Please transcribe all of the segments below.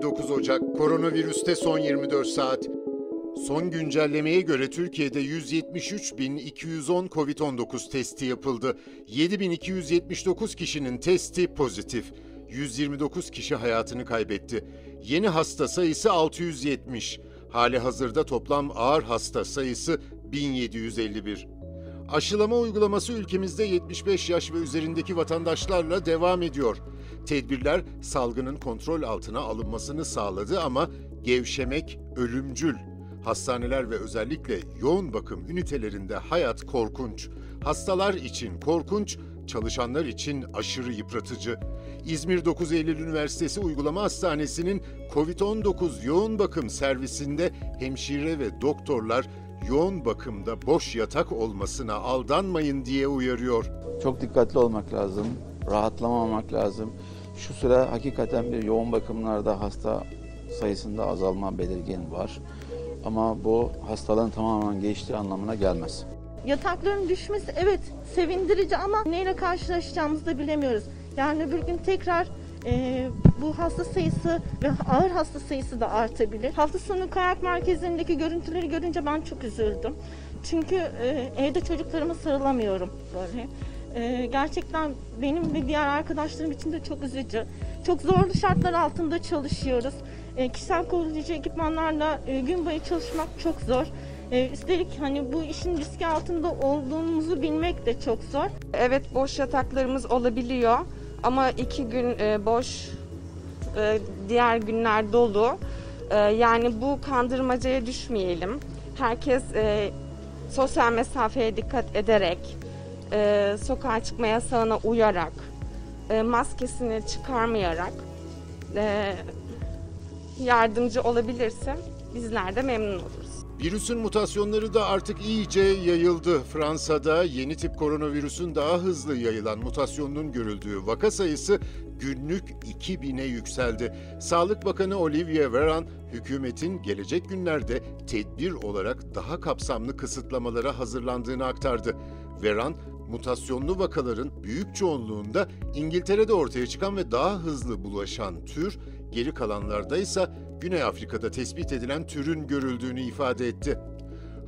29 Ocak, koronavirüste son 24 saat. Son güncellemeye göre Türkiye'de 173.210 COVID-19 testi yapıldı. 7.279 kişinin testi pozitif. 129 kişi hayatını kaybetti. Yeni hasta sayısı 670. Hali hazırda toplam ağır hasta sayısı 1751. Aşılama uygulaması ülkemizde 75 yaş ve üzerindeki vatandaşlarla devam ediyor. Tedbirler salgının kontrol altına alınmasını sağladı ama gevşemek ölümcül. Hastaneler ve özellikle yoğun bakım ünitelerinde hayat korkunç. Hastalar için korkunç, çalışanlar için aşırı yıpratıcı. İzmir 9 Eylül Üniversitesi Uygulama Hastanesi'nin COVID-19 yoğun bakım servisinde hemşire ve doktorlar yoğun bakımda boş yatak olmasına aldanmayın diye uyarıyor. Çok dikkatli olmak lazım, rahatlamamak lazım. Şu sıra hakikaten bir yoğun bakımlarda hasta sayısında azalma belirgin var. Ama bu hastalığın tamamen geçtiği anlamına gelmez. Yatakların düşmesi evet sevindirici ama neyle karşılaşacağımızı da bilemiyoruz. Yani öbür gün tekrar e, bu hasta sayısı ve ağır hasta sayısı da artabilir. Hafta sonu kayak merkezlerindeki görüntüleri görünce ben çok üzüldüm. Çünkü e, evde çocuklarıma sarılamıyorum böyle. E, gerçekten benim ve diğer arkadaşlarım için de çok üzücü. Çok zorlu şartlar altında çalışıyoruz. E, kişisel koruyucu ekipmanlarla e, gün boyu çalışmak çok zor. E, üstelik hani bu işin riski altında olduğumuzu bilmek de çok zor. Evet boş yataklarımız olabiliyor ama iki gün e, boş, e, diğer günler dolu. E, yani bu kandırmacaya düşmeyelim. Herkes e, sosyal mesafeye dikkat ederek, e, sokağa çıkma yasağına uyarak, e, maskesini çıkarmayarak e, yardımcı olabilirse bizler de memnun oluruz. Virüsün mutasyonları da artık iyice yayıldı. Fransa'da yeni tip koronavirüsün daha hızlı yayılan mutasyonunun görüldüğü vaka sayısı günlük 2000'e yükseldi. Sağlık Bakanı Olivier Véran, hükümetin gelecek günlerde tedbir olarak daha kapsamlı kısıtlamalara hazırlandığını aktardı. Véran, mutasyonlu vakaların büyük çoğunluğunda İngiltere'de ortaya çıkan ve daha hızlı bulaşan tür, geri kalanlarda ise Güney Afrika'da tespit edilen türün görüldüğünü ifade etti.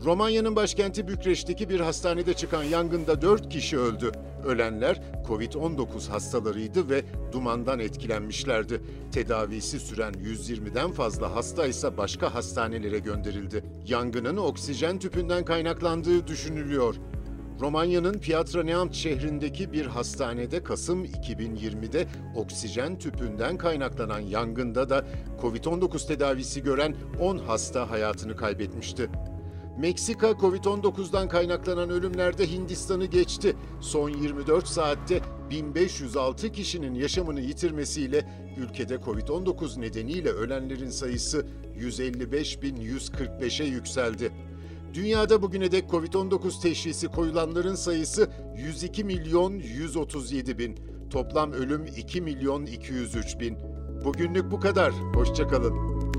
Romanya'nın başkenti Bükreş'teki bir hastanede çıkan yangında 4 kişi öldü. Ölenler COVID-19 hastalarıydı ve dumandan etkilenmişlerdi. Tedavisi süren 120'den fazla hasta ise başka hastanelere gönderildi. Yangının oksijen tüpünden kaynaklandığı düşünülüyor. Romanya'nın Piatra Neamț şehrindeki bir hastanede Kasım 2020'de oksijen tüpünden kaynaklanan yangında da COVID-19 tedavisi gören 10 hasta hayatını kaybetmişti. Meksika COVID-19'dan kaynaklanan ölümlerde Hindistan'ı geçti. Son 24 saatte 1506 kişinin yaşamını yitirmesiyle ülkede COVID-19 nedeniyle ölenlerin sayısı 155.145'e yükseldi. Dünyada bugüne dek Covid-19 teşhisi koyulanların sayısı 102 milyon 137 bin. Toplam ölüm 2 milyon 203 bin. Bugünlük bu kadar. Hoşçakalın.